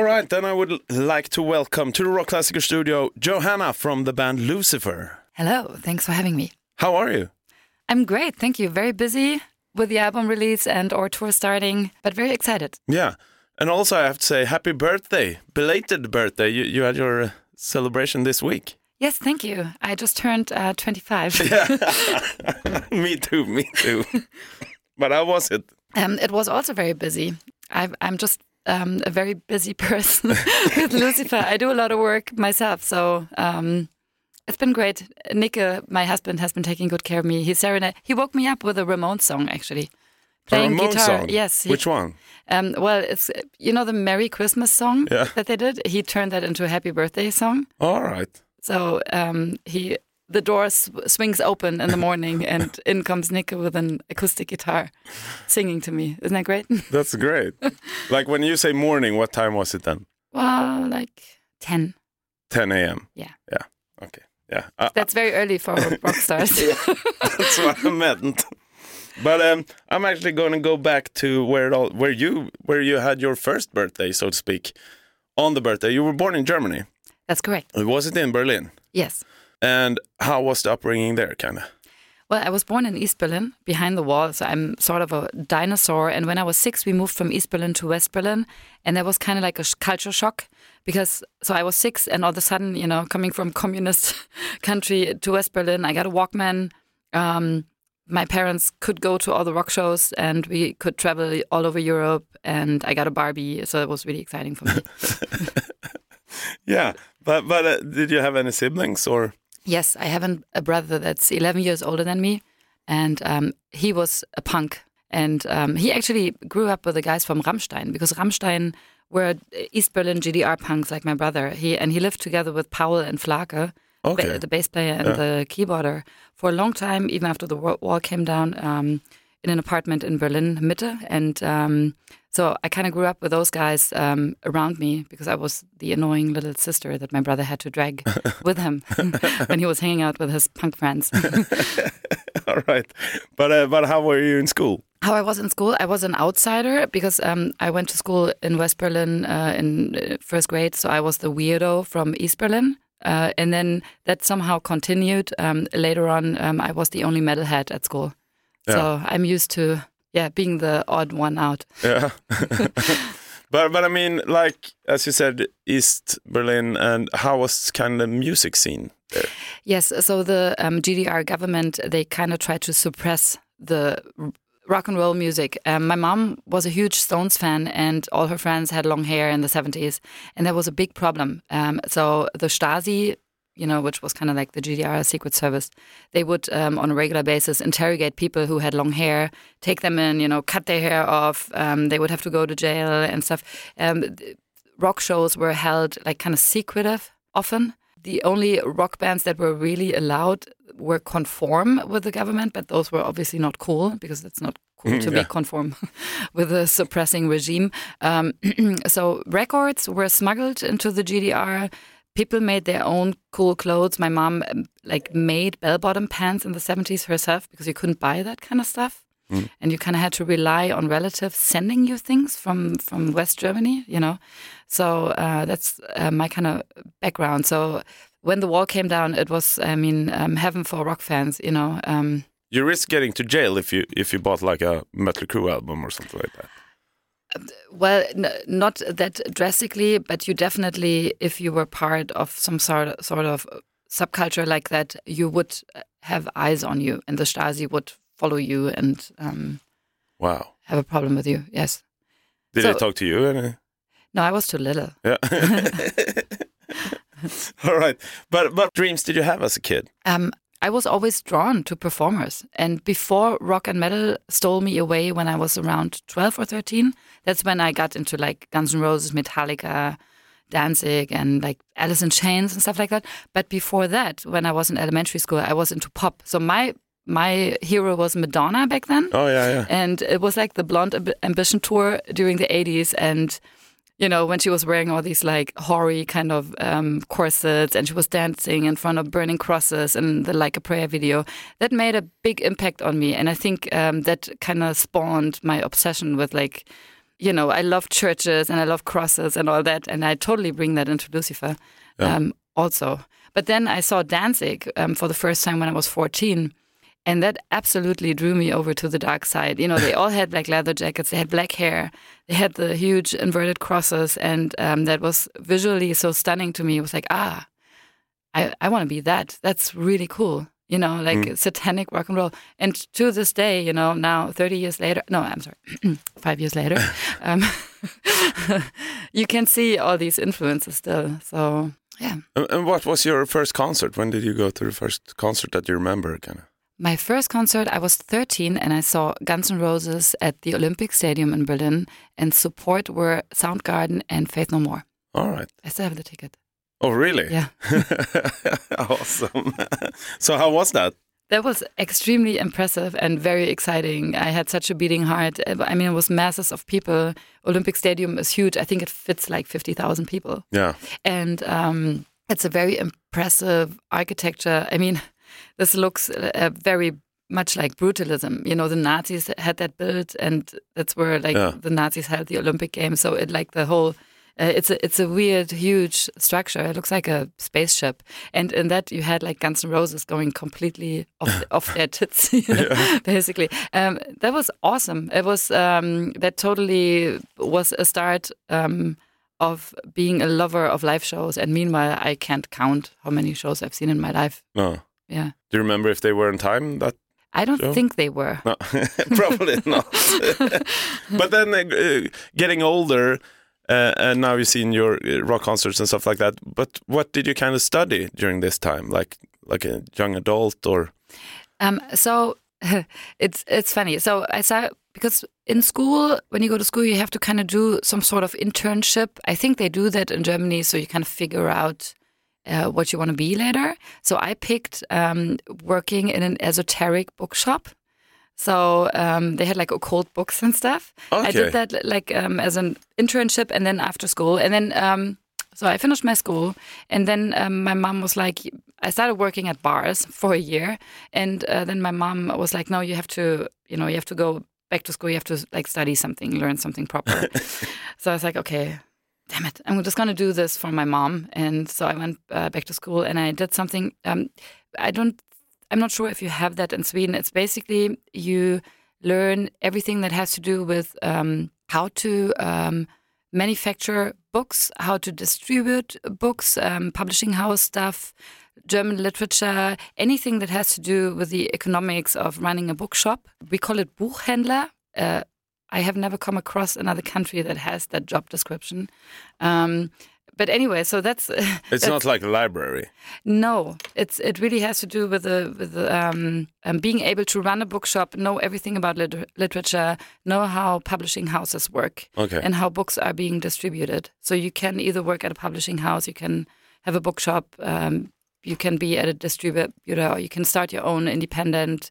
All right, then I would like to welcome to the Rockklassiker studio Johanna from the band Lucifer. Hello, thanks for having me. How are you? I'm great, thank you. Very busy with the album release and our tour starting, but very excited. Yeah, and also I have to say happy birthday, belated birthday. You, you had your uh, celebration this week. Yes, thank you. I just turned uh, 25. me too, me too. but how was it? Um, it was also very busy. i am just um, a very busy person with Lucifer. I do a lot of work myself, so um, it's been great. Nick, uh, my husband, has been taking good care of me. He serenade. He woke me up with a Ramones song, actually. Playing guitar. Song? Yes. He, Which one? Um, well, it's you know the Merry Christmas song yeah. that they did. He turned that into a Happy Birthday song. All right. So um, he the door sw swings open in the morning, and in comes Nick with an acoustic guitar, singing to me. Isn't that great? That's great. like when you say morning, what time was it then? Well, like ten. 10 a.m. Yeah. Yeah. Okay. Yeah. Uh, That's very early for rock stars. That's what I meant. But um, I'm actually going to go back to where it all, where you where you had your first birthday, so to speak. On the birthday, you were born in Germany. That's correct. Was it in Berlin? Yes. And how was the upbringing there, kind of? Well, I was born in East Berlin, behind the wall, so I'm sort of a dinosaur. And when I was six, we moved from East Berlin to West Berlin, and that was kind of like a culture shock because so I was six, and all of a sudden, you know, coming from communist country to West Berlin, I got a Walkman. Um, my parents could go to all the rock shows, and we could travel all over Europe. And I got a Barbie, so it was really exciting for me. yeah, but but uh, did you have any siblings or? Yes, I have an, a brother that's 11 years older than me, and um, he was a punk. And um, he actually grew up with the guys from Rammstein because Rammstein were East Berlin GDR punks like my brother. He and he lived together with Paul and Flake, okay. the bass player and yeah. the keyboarder, for a long time, even after the wall came down. Um, in an apartment in Berlin Mitte, and um, so I kind of grew up with those guys um, around me because I was the annoying little sister that my brother had to drag with him when he was hanging out with his punk friends. All right, but uh, but how were you in school? How I was in school, I was an outsider because um, I went to school in West Berlin uh, in uh, first grade, so I was the weirdo from East Berlin. Uh, and then that somehow continued. Um, later on, um, I was the only metalhead at school. Yeah. So I'm used to yeah being the odd one out. Yeah. but but I mean, like as you said, East Berlin, and how was kind of the music scene there? Yes, so the um, GDR government they kind of tried to suppress the rock and roll music. Um, my mom was a huge Stones fan, and all her friends had long hair in the 70s, and that was a big problem. Um, so the Stasi you know, which was kind of like the GDR Secret Service, they would, um, on a regular basis, interrogate people who had long hair, take them in, you know, cut their hair off. Um, they would have to go to jail and stuff. Um, rock shows were held like kind of secretive often. The only rock bands that were really allowed were conform with the government, but those were obviously not cool because it's not cool to yeah. be conform with a suppressing regime. Um, so records were smuggled into the GDR people made their own cool clothes. My mom um, like made bell-bottom pants in the 70s herself because you couldn't buy that kind of stuff. Mm. And you kind of had to rely on relatives sending you things from from West Germany, you know. So uh, that's uh, my kind of background. So when the wall came down, it was, I mean, um, heaven for rock fans, you know. Um, you risk getting to jail if you if you bought like a Mötley Crüe album or something like that. Well, not that drastically, but you definitely, if you were part of some sort of, sort of subculture like that, you would have eyes on you, and the Stasi would follow you and um, wow, have a problem with you. Yes. Did so, they talk to you? Any? No, I was too little. Yeah. All right, but what dreams did you have as a kid? Um, I was always drawn to performers. And before rock and metal stole me away when I was around 12 or 13, that's when I got into like Guns N' Roses, Metallica, Danzig, and like Alice in Chains and stuff like that. But before that, when I was in elementary school, I was into pop. So my my hero was Madonna back then. Oh yeah, yeah. And it was like the Blonde Ambition tour during the 80s and you know, when she was wearing all these like hoary kind of um, corsets and she was dancing in front of burning crosses in the Like a Prayer video, that made a big impact on me. And I think um, that kind of spawned my obsession with like you know, I love churches and I love crosses and all that, and I totally bring that into Lucifer Yeah. um, also. But then I saw Danzig um, for the first time when I was 14. And that absolutely drew me over to the dark side. You know, they all had black leather jackets, they had black hair, they had the huge inverted crosses, and um, that was visually so stunning to me. It was like, ah, I, I want to be that. That's really cool. You know, like satanic rock and roll. And to this day, you know, now 30 years later, no, I'm sorry, five years later, um, you can see all these influences still. So, yeah. And, and what was your first concert? When did you go to the first concert that you remember? Kind of. My first concert, I was 13 and I saw Guns N' Roses at the Olympic Stadium in Berlin, and support were Soundgarden and Faith No More. All right. I still have the ticket. Oh, really? Yeah. awesome. so, how was that? That was extremely impressive and very exciting. I had such a beating heart. I mean, it was masses of people. Olympic Stadium is huge. I think it fits like 50,000 people. Yeah. And um, it's a very impressive architecture. I mean, this looks uh, very much like brutalism. You know, the Nazis had that built, and that's where like Yeah. the Nazis held the Olympic Games. So it like the whole. Uh, it's a it's a weird, huge structure. It looks like a spaceship, and in that you had like Guns N' Roses going completely off, off their tits, you know, basically. Um, that was awesome. It was um, that totally was a start um, of being a lover of live shows. And meanwhile, I can't count how many shows I've seen in my life. No. Yeah, Do you remember if they were in time? That I don't think they were. no, probably not. but then uh, getting older, uh, and now you've seen your uh, rock concerts and stuff like that. But what did you kind of study during this time, like like a young adult or? Um, so it's it's funny. So I saw because in school, when you go to school, you have to kind of do some sort of internship. I think they do that in Germany, so you kind of figure out uh, what you want to be later. So I picked um, working in an esoteric bookshop. So um, they had like occult books and stuff. I did that like um, as an internship and then after school. And then um, so I finished my school, and then um, my mom was like, I started working at bars for a year, and uh, then my mom was like, No, you have to, you know, you have to go back to school. You have to like study something, learn something proper. so I was like, Okay, damn it, I'm just gonna do this for my mom. And so I went uh, back to school, and I did something. Um, I don't. I'm not sure if you have that in Sweden. It's basically you learn everything that has to do with um, how to um, manufacture books, how to distribute books, um, publishing house stuff, German literature, anything that has to do with the economics of running a bookshop. We call it Buchhändler. Uh, I have never come across another country that has that job description. Um, but anyway, so that's It's not like a library. no, it's it really has to do with the with the, um, um, being able to run a bookshop, know everything about lit- literature, know how publishing houses work, Okay. and how books are being distributed. So you can either work at a publishing house, you can have a bookshop, um, you can be at a distributor, or you can start your own independent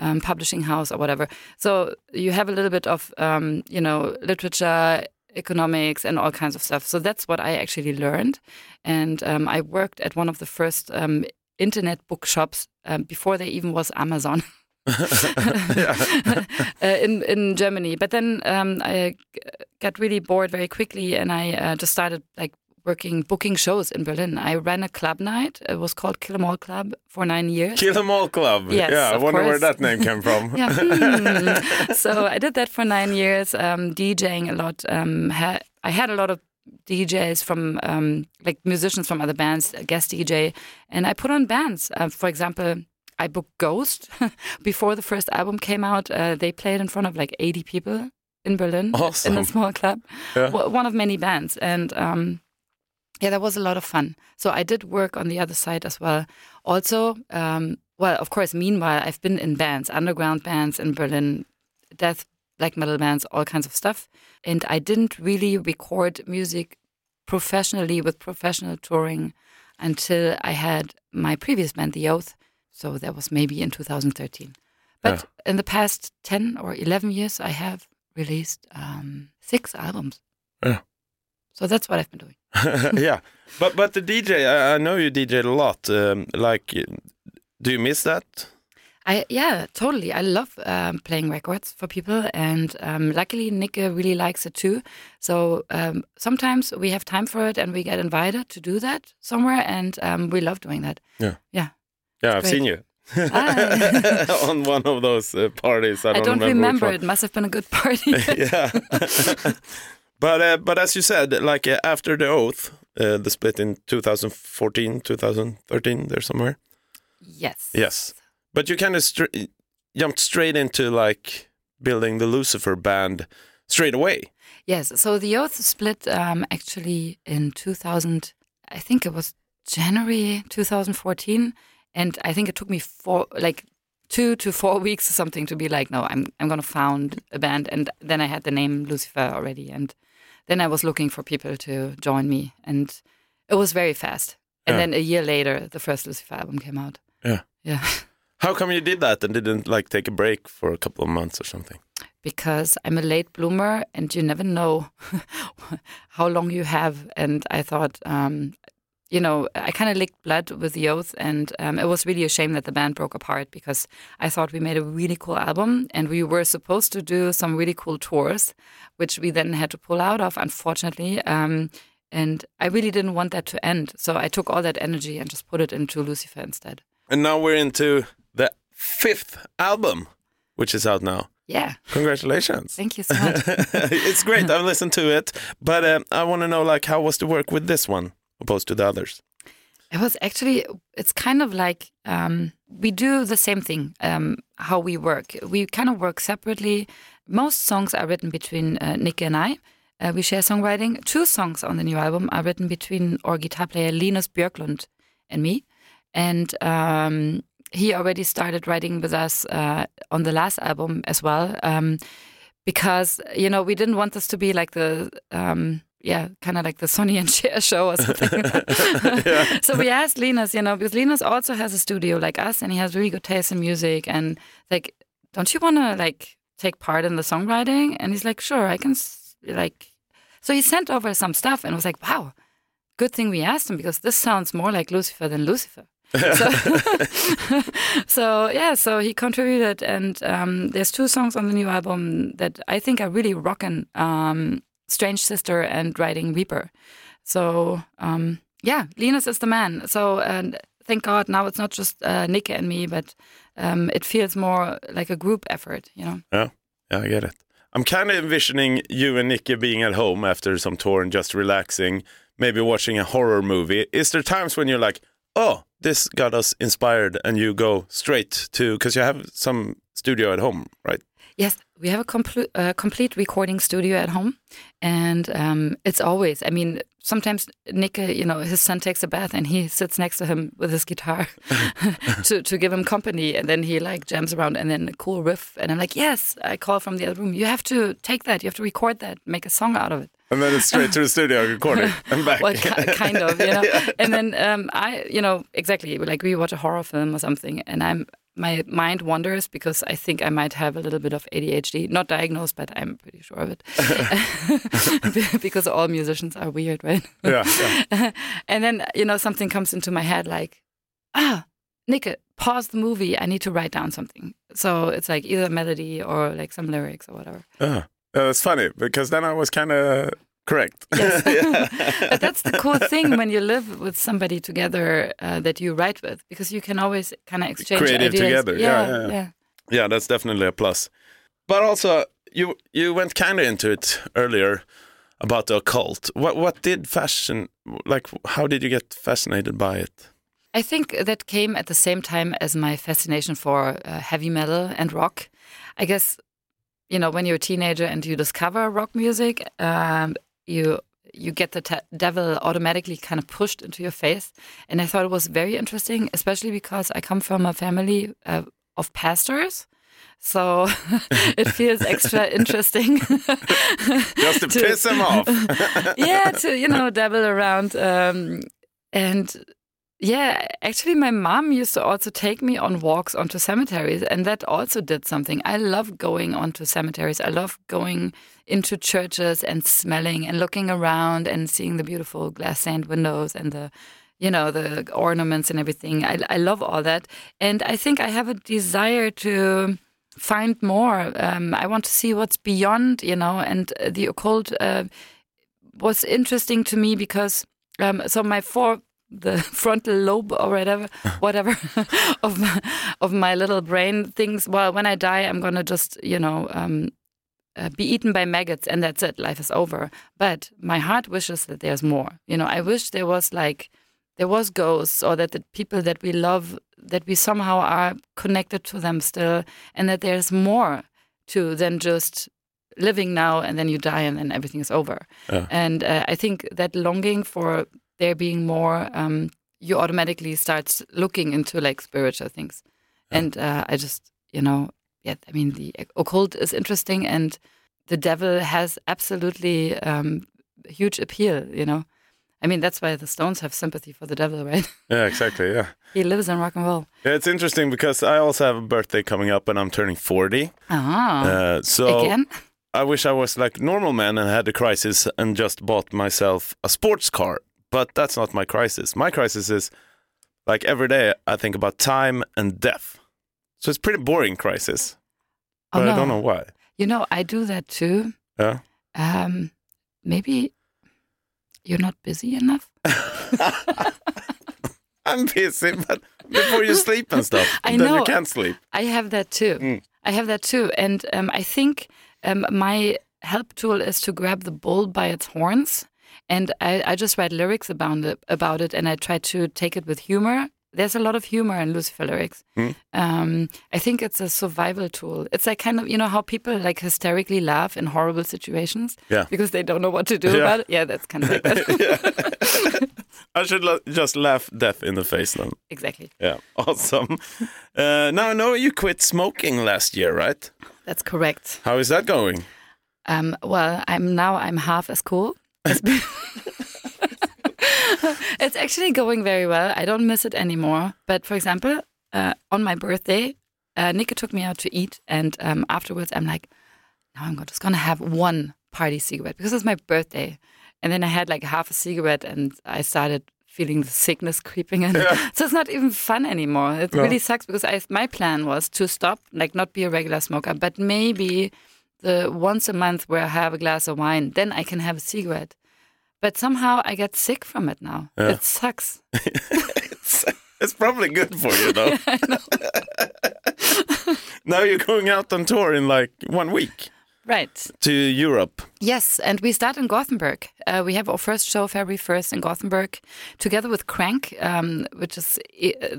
um, publishing house or whatever. So you have a little bit of um, you know literature, economics, and all kinds of stuff. So that's what I actually learned, and um, I worked at one of the first um, internet bookshops um, before there even was Amazon. uh, in in Germany, but then um, I got really bored very quickly, and I uh, just started like working booking shows in Berlin. I ran a club night. It was called Kill 'Em All Club for nine years. Kill 'em all club. Yes, yeah, I wonder where that name came from. yeah. hmm. so I did that for nine years, um, DJing a lot. Um, ha- I had a lot of DJs from um, like musicians from other bands, a guest DJ, and I put on bands. Uh, for example, I booked Ghost before the first album came out. Uh, they played in front of like 80 people in Berlin in a small club, Yeah. One of many bands, and um, yeah, that was a lot of fun. So I did work on the other side as well. Also, um, well, of course, meanwhile, I've been in bands, underground bands in Berlin, death, black metal bands, all kinds of stuff. And I didn't really record music professionally with professional touring until I had my previous band, The Oath. So that was maybe in 2013. But in the past 10 or 11 years, I have released um, six albums. Yeah. So that's what I've been doing. yeah, but but the DJ, I, I know you DJ a lot. Um, like, do you miss that? I yeah, totally. I love um, playing records for people, and um, luckily Nick really likes it too. So um, sometimes we have time for it, and we get invited to do that somewhere, and um, we love doing that. Yeah. Yeah. Yeah, I've great. seen you Ah. on one of those uh, parties. I I don't, don't remember. remember. It must have been a good party. yeah. But uh, but as you said, like uh, after the oath, uh, the split in 2014, 2013, there somewhere. yes. Yes. But you kind of str- jumped straight into like building the Lucifer band straight away. Yes. So the Oath split um, actually in 2000. I think it was January 2014, and I think it took me four, like two to four weeks or something to be like, no, I'm I'm gonna found a band, and then I had the name Lucifer already, and then I was looking for people to join me, and it was very fast. And Yeah. then a year later, the first Lucifer album came out. Yeah. Yeah. How come you did that and didn't like take a break for a couple of months or something? because I'm a late bloomer and you never know how long you have. And I thought, um, you know, I kind of licked blood with the oath, and um, it was really a shame that the band broke apart because I thought we made a really cool album and we were supposed to do some really cool tours, which we then had to pull out of, unfortunately. Um, and I really didn't want that to end. So I took all that energy and just put it into Lucifer instead. And now we're into the fifth album, which is out now. Yeah. Congratulations. Thank you so much. it's great. I've listened to it, but um, I want to know like how was the work with this one opposed to the others? It was actually, it's kind of like um, we do the same thing, um, how we work. We kind of work separately. Most songs are written between uh, Nick and I. Uh, we share songwriting. Two songs on the new album are written between our guitar player Linus Björklund and me. And um, he already started writing with us uh, on the last album as well. Um, because, you know, we didn't want this to be like the. Yeah, kind of like the Sonny and Cher show or something. so we asked Linus, you know, because Linus also has a studio like us, and he has really good taste in music. And like, don't you want to like take part in the songwriting? And he's like, sure, I can. s- Like, so he sent over some stuff, and was like, wow, good thing we asked him because this sounds more like Lucifer than Lucifer. so, so yeah, so he contributed, and um, there's two songs on the new album that I think are really rocking. Um, Strange Sister and Riding Reaper. So um, yeah, Linus is the man. So and thank God now it's not just uh, Nick and me, but um, it feels more like a group effort. You know. Yeah, yeah, I get it. I'm kind of envisioning you and Nicky being at home after some tour and just relaxing, maybe watching a horror movie. Is there times when you're like, oh, this got us inspired, and you go straight to because you have some studio at home, right? Yes, we have a complete uh, complete recording studio at home, and um, it's always. I mean, sometimes Nick, uh, you know, his son takes a bath and he sits next to him with his guitar to to give him company, and then he like jams around and then a cool riff, and I'm like, yes, I call from the other room. You have to take that. You have to record that. Make a song out of it. And then it's straight to the studio recording and back. well, kind of, you know. And then um, I, you know, exactly like we watch a horror film or something, and I'm my mind wanders because I think I might have a little bit of ADHD, not diagnosed, but I'm pretty sure of it, because all musicians are weird, right? yeah, yeah. and then you know something comes into my head like, ah, Nick, pause the movie. I need to write down something. So it's like either a melody or like some lyrics or whatever. Ah, that's funny because then I was kind of correct. Yes. But that's the cool thing when you live with somebody together uh, that you write with, because you can always kind of exchange Creative ideas. together. Yeah, Yeah, yeah, yeah. yeah. yeah, that's definitely a plus. But also, you you went kind of into it earlier about the occult. What what did fashion like? How did you get fascinated by it? I think that came at the same time as my fascination for uh, heavy metal and rock. I guess, you know, when you're a teenager and you discover rock music, um, you you get the devil automatically kind of pushed into your face. And I thought it was very interesting, especially because I come from a family uh, of pastors. So it feels extra interesting. Just to, piss him off. yeah, to you know dabble around, um, and yeah, actually, my mom used to also take me on walks onto cemeteries, and that also did something. I love going onto cemeteries. I love going into churches and smelling and looking around and seeing the beautiful glass stained windows and the you know the ornaments and everything. I, I love all that, and I think I have a desire to find more. Um, I want to see what's beyond, you know, and the occult uh, was interesting to me because um, so my four the frontal lobe or whatever whatever of my, of my little brain thinks well when i die i'm gonna just you know um, uh, be eaten by maggots and that's it. Life is over. But my heart wishes that there's more. You know i wish there was like there was ghosts or that the people that we love that we somehow are connected to them still and that there's more to than just living now and then you die and then everything is over. Yeah. and uh, i think that longing for there being more um, you automatically start looking into like spiritual things and uh, i just you know yeah i mean the occult is interesting and the devil has absolutely um, huge appeal you know i mean that's why the stones have sympathy for the devil right Yeah, exactly. Yeah. he lives in rock and roll Yeah, it's interesting because I also have a birthday coming up and I'm turning 40. ah Uh, so again I wish I was like normal man and had a crisis and just bought myself a sports car. But that's not my crisis. My crisis is like every day I think about time and death. So it's pretty boring crisis. oh no I don't know why. you know i do that too Yeah. um, maybe you're not busy enough I'm busy, but before you sleep and stuff, I then you know. can't sleep. I have that too. Mm. I have that too. And um, I think um, my help tool is to grab the bull by its horns. And I, I just write lyrics about it, about it, and I try to take it with humor. There's a lot of humor in Lucifer lyrics. Mm. Um, I think it's a survival tool. It's like kind of you know how people like hysterically laugh in horrible situations Yeah. because they don't know what to do Yeah. about it. Yeah, that's kind of like that. I should just laugh death in the face then. exactly. Yeah, awesome. Uh, now I know you quit smoking last year, right? That's correct. How is that going? Um, well, I'm now I'm half as cool. As be- it's actually going very well. I don't miss it anymore. But for example, uh, on my birthday, uh, Nika took me out to eat, and um, afterwards, I'm like, now I'm just gonna have one party cigarette because it's my birthday. And then I had like half a cigarette, and I started feeling the sickness creeping in. So it's not even fun anymore. It No. really sucks because I, my plan was to stop, like not be a regular smoker, but maybe the once a month where I have a glass of wine, then I can have a cigarette. But somehow I get sick from it now. Yeah. It sucks. it's, it's probably good for you though. now you're going out on tour in like one week Right. to Europe. Yes, and we start in Gothenburg. Uh, we have our first show February 1st in Gothenburg, together with Crank, um, which is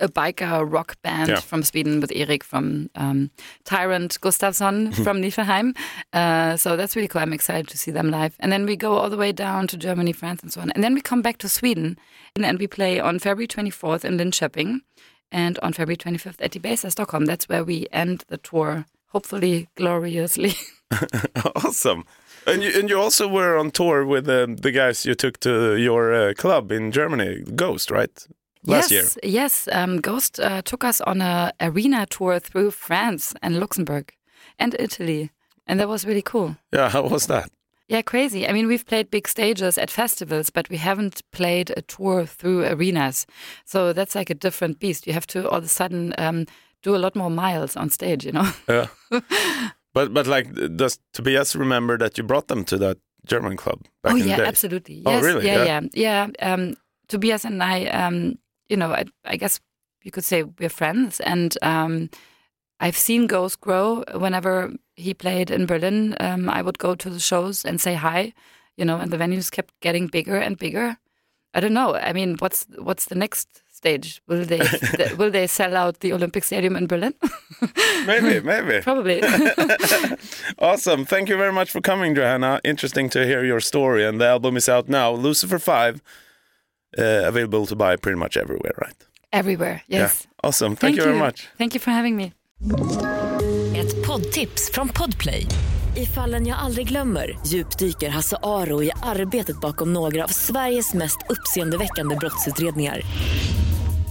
a biker rock band Yeah. from Sweden with Erik from um, Tyrant Gustafsson from Nifelheim. Uh, so that's really cool. I'm excited to see them live. And then we go all the way down to Germany, France, and so on. And then we come back to Sweden, and we play on February 24th in Linköping and on February 25th at Debaser, Stockholm. That's where we end the tour, hopefully gloriously. awesome. And you, and you also were on tour with uh, the guys you took to your uh, club in Germany, Ghost, right? Last yes, yes. Um, Ghost uh, took us on a arena tour through France and Luxembourg and Italy, and that was really cool. Yeah, how was that? Yeah, crazy. I mean, we've played big stages at festivals, but we haven't played a tour through arenas. So that's like a different beast. You have to all of a sudden um, do a lot more miles on stage, you know? Yeah. but but like, does Tobias remember that you brought them to that German club back oh yeah, the day? absolutely. Oh, really? Yeah, Yeah. yeah, yeah. Um, Tobias and I, um, you know, I, I guess you could say we're friends, and um, I've seen Ghost grow. Whenever he played in Berlin, um, I would go to the shows and say hi, you know, and the venues kept getting bigger and bigger. I don't know. I mean, what's what's the next stage? Will they th- will they sell out the Olympic Stadium in Berlin? Maybe, maybe. Probably. awesome. Thank you very much for coming, Johanna. Interesting to hear your story. And the album is out now, Lucifer 5, uh, available to buy pretty much everywhere, right? Everywhere. Yes. Yeah. Awesome. Thank, you very much. Thank you for having me. Ett poddtips från Podplay. I fallen jag aldrig glömmer djupdyker Hasse Aro i arbetet bakom några av Sveriges mest uppseendeväckande brottsutredningar.